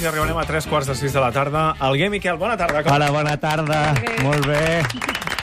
minuts i arribarem a tres quarts de sis de la tarda. Alguer, Miquel, bona tarda. Com? Hola, bona tarda. Molt bé.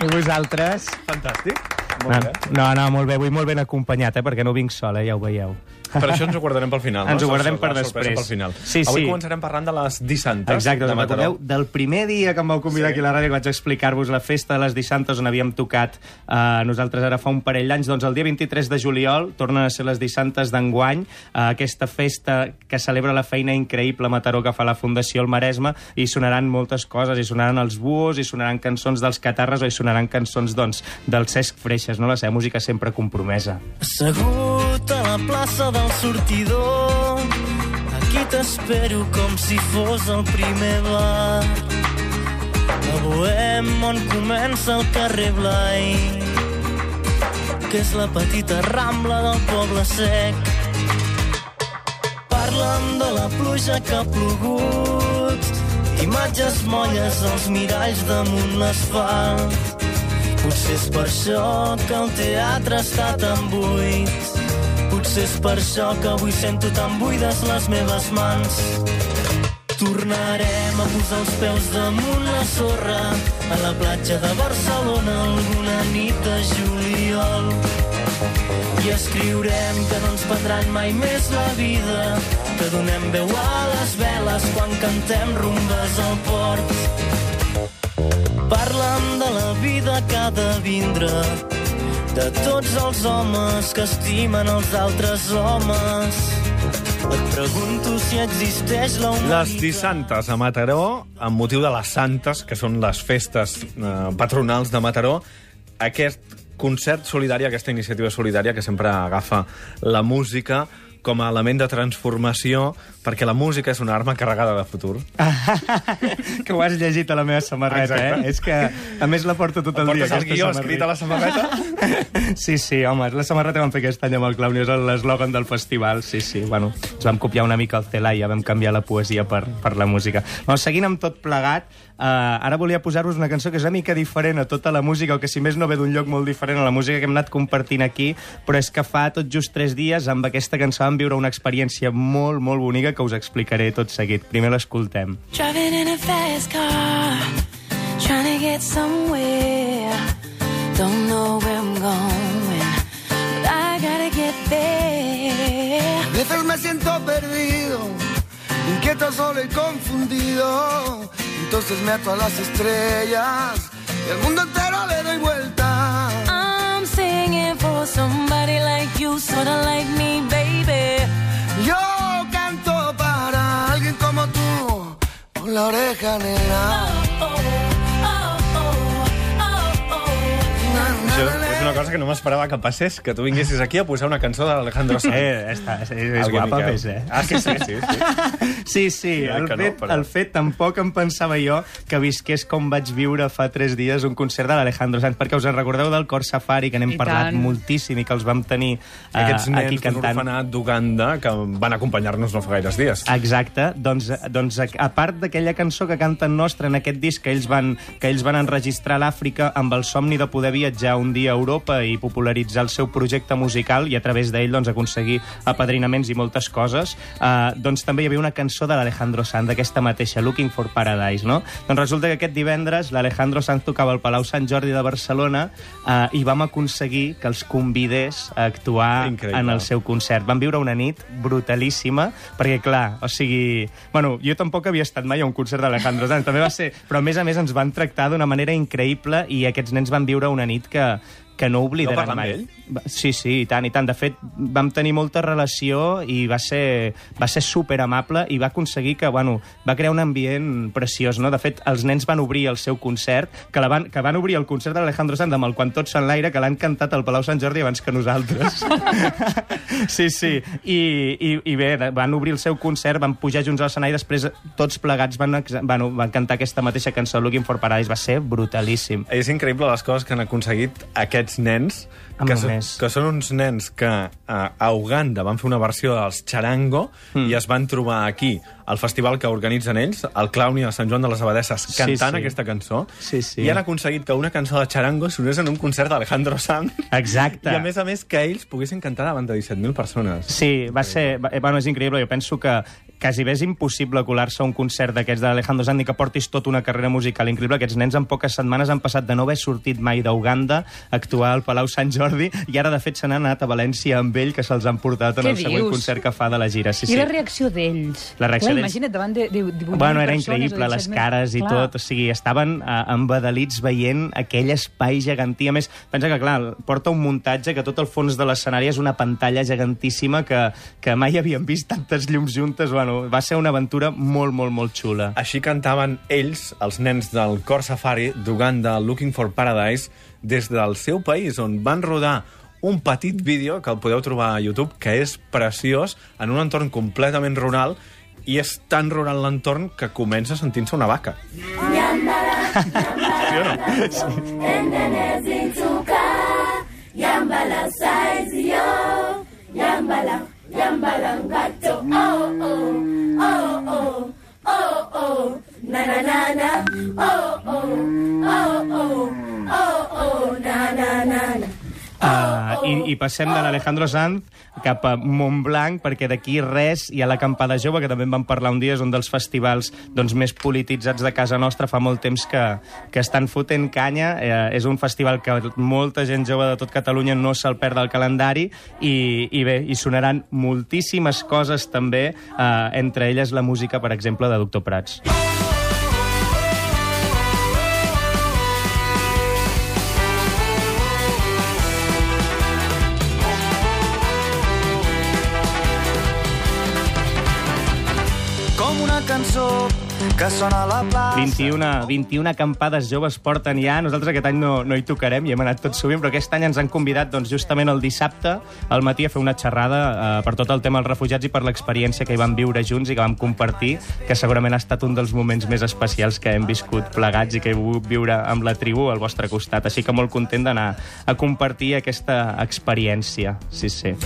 I vosaltres? Fantàstic. No, no, no, molt bé. Vull molt ben acompanyat, eh, perquè no vinc sol, eh, ja ho veieu. Per això ens ho guardarem pel final. Ens no? ho guardem La per sorpresa després. Pel final. Sí, Avui sí. començarem parlant de les dissantes Exacte, de Mataró. recordeu del primer dia que em vau convidar Sí. aquí a la ràdio que vaig explicar-vos la festa de les Dissantes on havíem tocat eh, nosaltres ara fa un parell d'anys, doncs el dia 23 de juliol tornen a ser les Dissantes d'enguany, eh, aquesta festa que celebra la feina increïble a Mataró que fa la Fundació El Maresme i sonaran moltes coses, i sonaran els buos, i sonaran cançons dels Catarres o hi sonaran cançons doncs, del Cesc Freixes, no? la seva música sempre compromesa. Assegut a la plaça del sortidor. Aquí t'espero com si fos el primer bar. A Bohem on comença el carrer Blai Que és la petita rambla del poble sec. Parlen de la pluja que ha plogut Imatges molles als miralls damunt l'asfalt. Potser és per això que el teatre està tan buit. Potser és per això que avui sento tan buides les meves mans. Tornarem a posar els peus damunt la sorra a la platja de Barcelona alguna nit de juliol. I escriurem que no ens prendran mai més la vida, que donem veu a les veles quan cantem rumbes al port. Parlen de la vida que ha de vindre, de tots els homes que estimen els altres homes. Et pregunto si existeix la humanitat. Les dissantes a Mataró, amb motiu de les Santes, que són les festes eh, patronals de Mataró, aquest concert solidari, aquesta iniciativa solidària que sempre agafa la música com a element de transformació, perquè la música és una arma carregada de futur. que ho has llegit a la meva samarreta, Exacte. eh? És que, a més, la porto tot el dia, Portes el guió escrit a la samarreta? Sí, sí, home, la samarreta que vam fer aquest any amb el Clauni, és l'eslògan del festival, sí, sí, bueno, ens vam copiar una mica el Celai, ja vam canviar la poesia per, per la música. Bueno, seguint amb tot plegat, eh, ara volia posar-vos una cançó que és una mica diferent a tota la música, o que si més no ve d'un lloc molt diferent a la música que hem anat compartint aquí, però és que fa tot just tres dies amb aquesta cançó vam viure una experiència molt, molt bonica que us explicaré tot seguit. Primer l'escoltem. Driving in a fast car, trying to get somewhere. Don't know where I'm going, but I gotta get there. A veces me siento perdido, inquieto, solo y confundido. Entonces me ato a las estrellas y al mundo entero le doy vuelta. I'm singing for somebody like you, sorta like me, canela. Cosa que no m'esperava que passés, que tu vinguessis aquí a posar una cançó d'Alejandro Sanz. Eh, està, és, és guapa, Miquel. més, eh? Ah, que sí, sí, sí. Sí, sí, Ja el, que no, fet, però- el fet tampoc em pensava jo que visqués com vaig viure fa tres dies un concert de l'Alejandro Sanz, perquè us en recordeu del Cor Safari, que n'hem parlat tant. moltíssim i que els vam tenir eh, Aquests nens aquí cantant. orfenat d'Uganda que van acompanyar-nos no fa gaires dies. Exacte, doncs, doncs a a part d'aquella cançó que canten nostra en aquest disc que ells van, que ells van enregistrar a l'Àfrica amb el somni de poder viatjar un dia a Europa i popularitzar el seu projecte musical i a través d'ell doncs, aconseguir apadrinaments i moltes coses, eh, doncs també hi havia una cançó de l'Alejandro Sanz, d'aquesta mateixa, Looking for Paradise, no? Doncs resulta que aquest divendres l'Alejandro Sanz tocava al Palau Sant Jordi de Barcelona eh, i vam aconseguir que els convidés a actuar Increïble. en el seu concert. Vam viure una nit brutalíssima, perquè, clar, o sigui... Bueno, jo tampoc havia estat mai a un concert d'Alejandro Sanz, també va ser... Però, a més a més, ens van tractar d'una manera increïble i aquests nens van viure una nit que, que no oblidaran amb mai. ell? Sí, sí, i tant, i tant. De fet, vam tenir molta relació i va ser, va ser super amable i va aconseguir que, bueno, va crear un ambient preciós, no? De fet, els nens van obrir el seu concert, que, la van, que van obrir el concert d'Alejandro Sanz amb el Quan tots són l'aire, que l'han cantat al Palau Sant Jordi abans que nosaltres. sí, sí. I, i, i bé, de- van obrir el seu concert, van pujar junts a l'escenari, després tots plegats van, bueno, van cantar aquesta mateixa cançó, Looking for Paradise. Va ser brutalíssim. És increïble les coses que han aconseguit aquests nens, Amb que, són, més. que són uns nens que a, a Uganda van fer una versió dels Charango Mm. i es van trobar aquí al festival que organitzen ells, el Clowny de Sant Joan de les Abadesses, Sí, cantant sí. aquesta cançó, Sí, sí. i han aconseguit que una cançó de Charango sonés en un concert d'Alejandro Sanz, Exacte. i a més a més que ells poguessin cantar davant de 17.000 persones. Sí, va ser... Va, eh, bueno, és increïble. Jo penso que quasi bé és impossible colar-se a un concert d'aquests d'Alejandro Sanz i que portis tota una carrera musical increïble. Aquests nens en poques setmanes han passat de no haver sortit mai d'Uganda a actuar al Palau Sant Jordi i ara, de fet, se n'han anat a València amb ell, que se'ls han portat en Què el següent dius? concert que fa de la gira. Sí, I sí. la reacció d'ells? La reacció d'ells- Imagina't, davant de, de 18 Bueno, era persones increïble, 17 les cares i Clar. tot. O sigui, estaven uh, embadalits veient aquell espai gegantí. A més, pensa que, clar, porta un muntatge que tot el fons de l'escenari és una pantalla gegantíssima que, que mai havíem vist tantes llums juntes. Bueno, va ser una aventura molt, molt, molt xula. Així cantaven ells, els nens del Cor Safari d'Uganda, Looking for Paradise, des del seu país, on van rodar un petit vídeo que el podeu trobar a YouTube, que és preciós, en un entorn completament rural, i és tan rural l'entorn que comença sentint-se una vaca. sí o no? lambala ngato. Mm. Oh, oh oh oh oh oh oh. Na na na na. Oh I passem de l'Alejandro Sanz cap a Montblanc, perquè d'aquí res hi ha l'acampada jove, que també en vam parlar un dia, és un dels festivals doncs, més polititzats de casa nostra, fa molt temps que, que estan fotent canya, eh, és un festival que molta gent jove de tot Catalunya no se'l perd del calendari, i, i bé, hi sonaran moltíssimes coses també, eh, entre elles la música, per exemple, de Doctor Prats. Cançó que sona a la plaça. 21, 21 acampades joves porten ja. Nosaltres aquest any no, no hi tocarem i hem anat tot sovint, però aquest any ens han convidat doncs, justament el dissabte al matí a fer una xerrada eh, per tot el tema dels refugiats i per l'experiència que hi vam viure junts i que vam compartir, que segurament ha estat un dels moments més especials que hem viscut plegats i que he volgut viure amb la tribu al vostre costat. Així que molt content d'anar a compartir aquesta experiència. Sí, sí.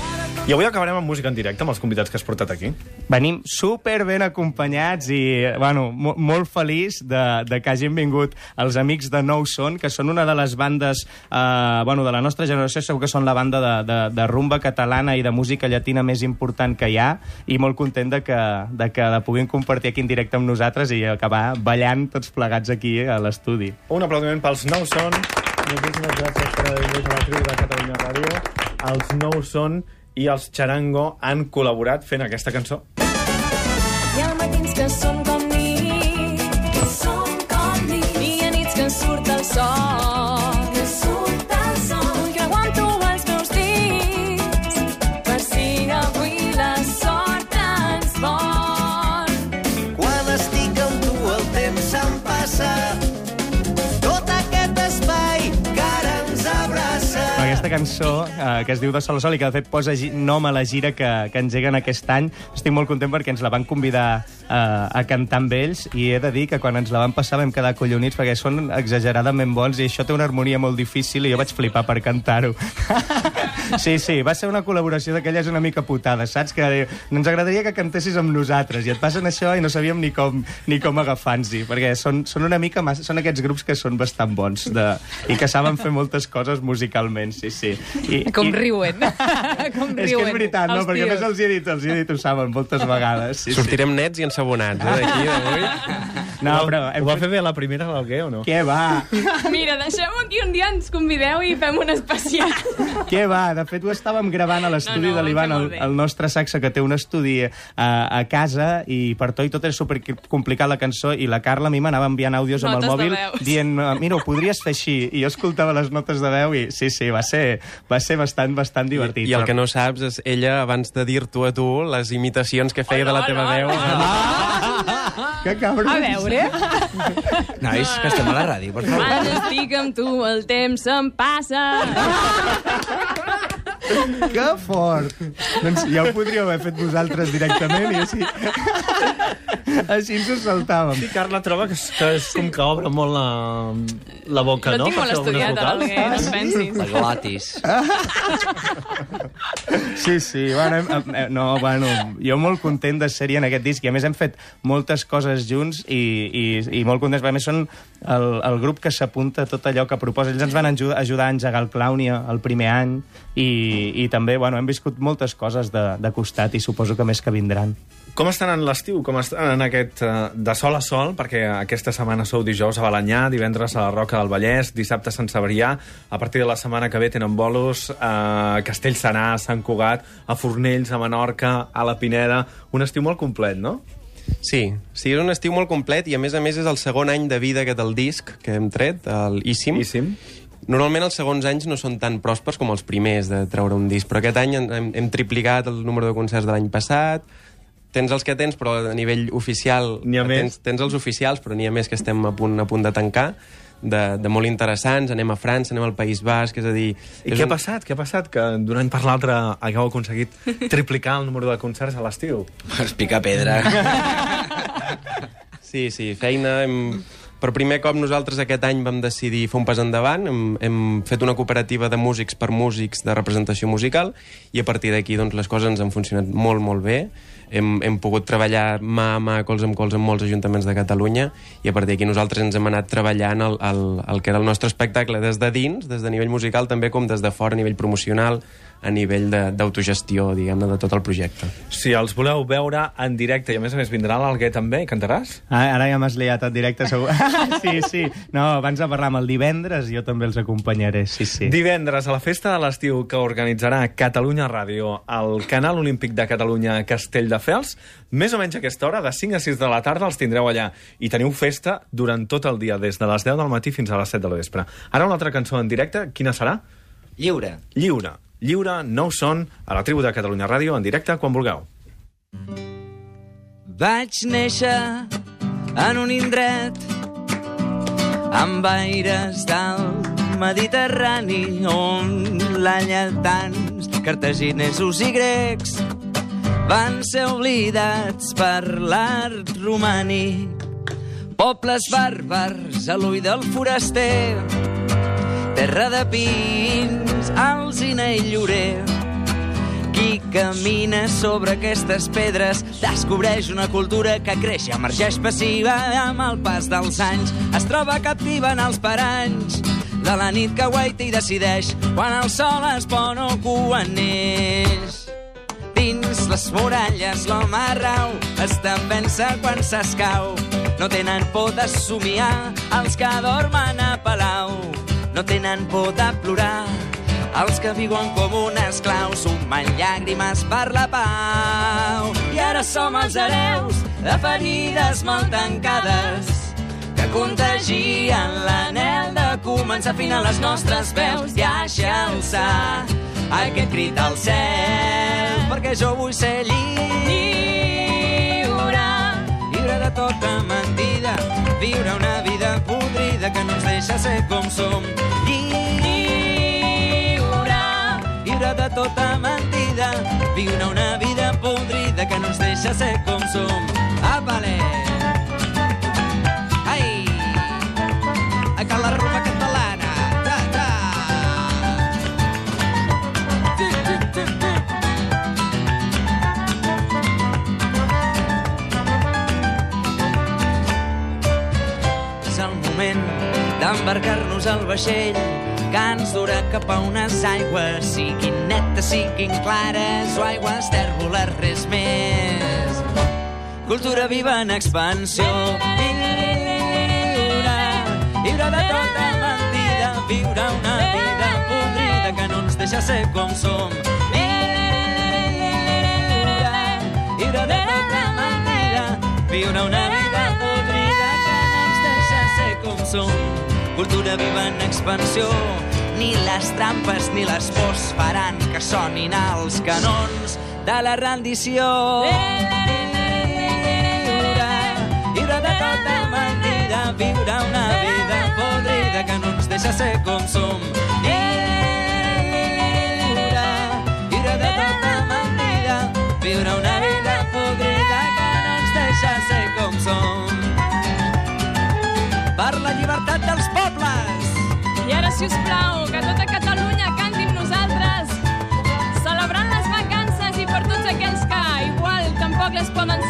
I avui acabarem amb música en directe, amb els convidats que has portat aquí. Venim super ben acompanyats i, bueno, mo molt feliç de, de que hagin vingut els amics de Nou Son, que són una de les bandes, eh, bueno, de la nostra generació, segur que són la banda de, de, de rumba catalana i de música llatina més important que hi ha, i molt content de que, de que la puguin compartir aquí en directe amb nosaltres i acabar ballant tots plegats aquí a l'estudi. Un aplaudiment pels Nou Son. Moltíssimes gràcies per haver vingut a la tribu de Catalunya Ràdio. Els Nou Son i els Charango han col·laborat fent aquesta cançó. Hi ha matins que són com Aquesta cançó, eh, que es diu De Sol a Sol i que de fet posa nom a la gira que, que engeguen aquest any, estic molt content perquè ens la van convidar eh, a cantar amb ells i he de dir que quan ens la van passar vam quedar collonits perquè són exageradament bons i això té una harmonia molt difícil i jo vaig flipar per cantar-ho. sí, sí, va ser una col·laboració d'aquelles una mica putada, saps? Que diu, ens agradaria que cantessis amb nosaltres i et passen això i no sabíem ni com, ni com agafar-nos-hi, perquè són, són una mica massa, són aquests grups que són bastant bons de, i que saben fer moltes coses musicalment, sí, sí. I, Com i, riuen. Com és riuen. que és veritat, no? els Perquè més els he dit, els he dit, ho saben moltes vegades. Sí, Sortirem nets i ensabonats, eh, d'aquí, d'avui. No, però... Ho va fer bé la primera del Gué o no? Què va? Mira, deixem aquí un dia, ens convideu i fem un especial. Què va? De fet, ho estàvem gravant a l'estudi No, no, de l'Ivan, el, el nostre saxa, que té un estudi a, a casa, i per tot i tot és super complicat la cançó, i la Carla a mi m'anava enviant àudios amb el mòbil dient, mira, ho podries fer així, i jo escoltava les notes de veu, i sí, sí, va ser, va ser bastant, bastant divertit. I el però- que no saps és ella, abans de dir-t'ho a tu, les imitacions que feia de la teva veu... Que cabrons! A veure... Nois, que estem a la ràdio, per favor. Quan estic amb tu, el temps se'm passa. Que fort! doncs ja ho podríeu haver fet vosaltres directament i així... així ens ho saltàvem. Sí, Carla troba que és, que és com que obre molt la, la boca, No no? tinc molt estudiat, l'Alguer, no pensis. La glotis. Sí, sí, bueno, hem, eh, no, bueno, jo molt content de ser-hi en aquest disc i a més hem fet moltes coses junts i, i, i molt contents, perquè a més són el, el grup que s'apunta a tot allò que proposa. Ells ens van ajudar, ajudar a engegar el Clownia el primer any i, i, i també bueno, hem viscut moltes coses de, de costat i suposo que més que vindran. Com estan en l'estiu? Com estan en aquest uh, de sol a sol? Perquè aquesta setmana sou dijous a Balanyà, divendres a la Roca del Vallès, dissabte a Sant Cebrià, a partir de la setmana que ve tenen bolos a Castellserà, a Sant Cugat, a Fornells, a Menorca, a la Pineda... Un estiu molt complet, no? Sí, sí, és un estiu molt complet i a més a més és el segon any de vida aquest del disc que hem tret, el Íssim. Íssim. Normalment els segons anys no són tan pròspers com els primers de treure un disc, però aquest any hem, hem triplicat el número de concerts de l'any passat, tens els que tens, però a nivell oficial... N'hi ha tens, més. tens els oficials, però n'hi ha més que estem a punt, a punt de tancar, de, de molt interessants. Anem a França, anem al País Basc, és a dir... I és què ha passat? Què ha passat? Que d'un any per l'altre hagueu aconseguit triplicar el número de concerts a l'estiu. Es pica pedra. Sí, sí, feina... Hem... Per primer cop nosaltres aquest any vam decidir fer un pas endavant, hem, hem fet una cooperativa de músics per músics de representació musical i a partir d'aquí doncs, les coses ens han funcionat molt, molt bé. Hem, hem pogut treballar mà a mà, cols amb cols, amb molts ajuntaments de Catalunya i a partir d'aquí nosaltres ens hem anat treballant el, el, el que era el nostre espectacle des de dins, des de nivell musical, també com des de fora, a nivell promocional, a nivell de- d'autogestió, diguem-ne, de tot el projecte. Si els voleu veure en directe i a més a més vindrà l'Alguer també i cantaràs? Ah, ara ja m'has liat en directe, segur. sí, sí. No, abans de parlar amb el divendres, jo també els acompanyaré, sí, sí. Divendres, a la festa de l'estiu que organitzarà Catalunya Ràdio al Canal Olímpic de Catalunya Castelldefels, més o menys a aquesta hora, de 5 a 6 de la tarda, els tindreu allà. I teniu festa durant tot el dia, des de les 10 del matí fins a les 7 de la vespre. Ara una altra cançó en directe, quina serà? Lliure. Lliure. Lliure, nou son, a la tribu de Catalunya Ràdio, en directe, quan vulgueu. Vaig néixer en un indret amb aires del Mediterrani on la lletans, cartaginesos i grecs van ser oblidats per l'art romànic. Pobles bàrbars a l'ull del foraster, terra de pins, alzina i llorer. Qui camina sobre aquestes pedres descobreix una cultura que creix i emergeix passiva amb el pas dels anys. Es troba captiva en els paranys de la nit que guaita i decideix quan el sol es pon o quan neix. Dins les muralles l'home rau en pensa quan s'escau. No tenen por de somiar els que dormen a palau. No tenen por de plorar. Els que viuen com un esclau sumen llàgrimes per la pau. I ara som els hereus de ferides molt tancades que contagien l'anel de començar a afinar les nostres veus. I aixalçar aquest crit al cel perquè jo vull ser lliure tota mentida viure una vida podrida que no ens deixa ser com som lliure lliure de tota mentida viure una vida podrida que no ens deixa ser com som Apale! Ai! D'embarcar-nos al vaixell que ens durà cap a unes aigües, siguin netes, siguin clares o aigües tèrboles, res més. Cultura viva en expansió. Lliure, lliure de tota mentida, viure una vida podrida que no ens deixa ser com som. Lliure de tota mentida, viure una vida podrida que no ens deixa ser com som. Cultura viva en expansió, ni les trampes ni les pors faran que sonin els canons de la rendició. Lliure, lliure de tota mentida, viure una vida podrida que no ens deixa ser com som. Si us plau, que tota Catalunya canti amb nosaltres, celebrant les vacances i per tots aquells que, igual, tampoc les poden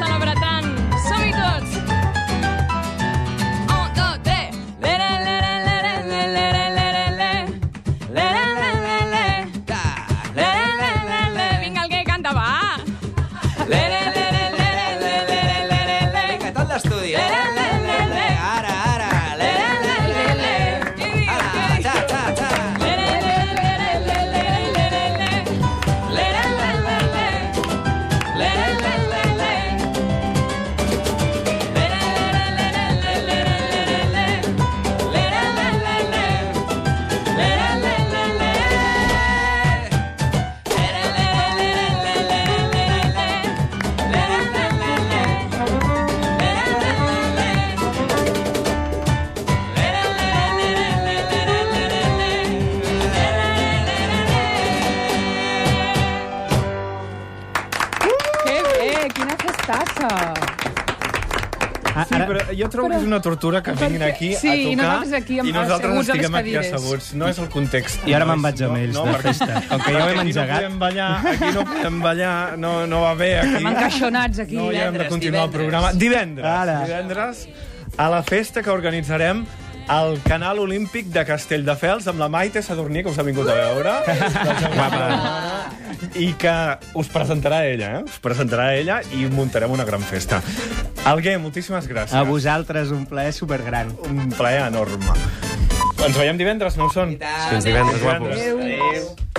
jo trobo que és una tortura que vinguin Perquè- aquí sí, a i tocar nosaltres aquí amb- i nosaltres estiguem aquí asseguts. No és el context. I ara me'n No vaig amb ells, no, de perquè- festa. Com que ja ho hem aquí engegat. No podem ballar, aquí no podem ballar, no, no va bé aquí. Encaixonats aquí. No, ja hem de Divendres, continuar el divendres. programa. Divendres. Ara. Divendres, a la festa que organitzarem al Canal Olímpic de Castelldefels amb la Maite Sadurní, que us ha vingut a veure. I que us presentarà ella, eh? Us presentarà ella i muntarem una gran festa. Alguer, moltíssimes gràcies. A vosaltres, un plaer supergran. Un plaer enorme. Ens veiem divendres, no ho són? Fins divendres, guapos. Adéu.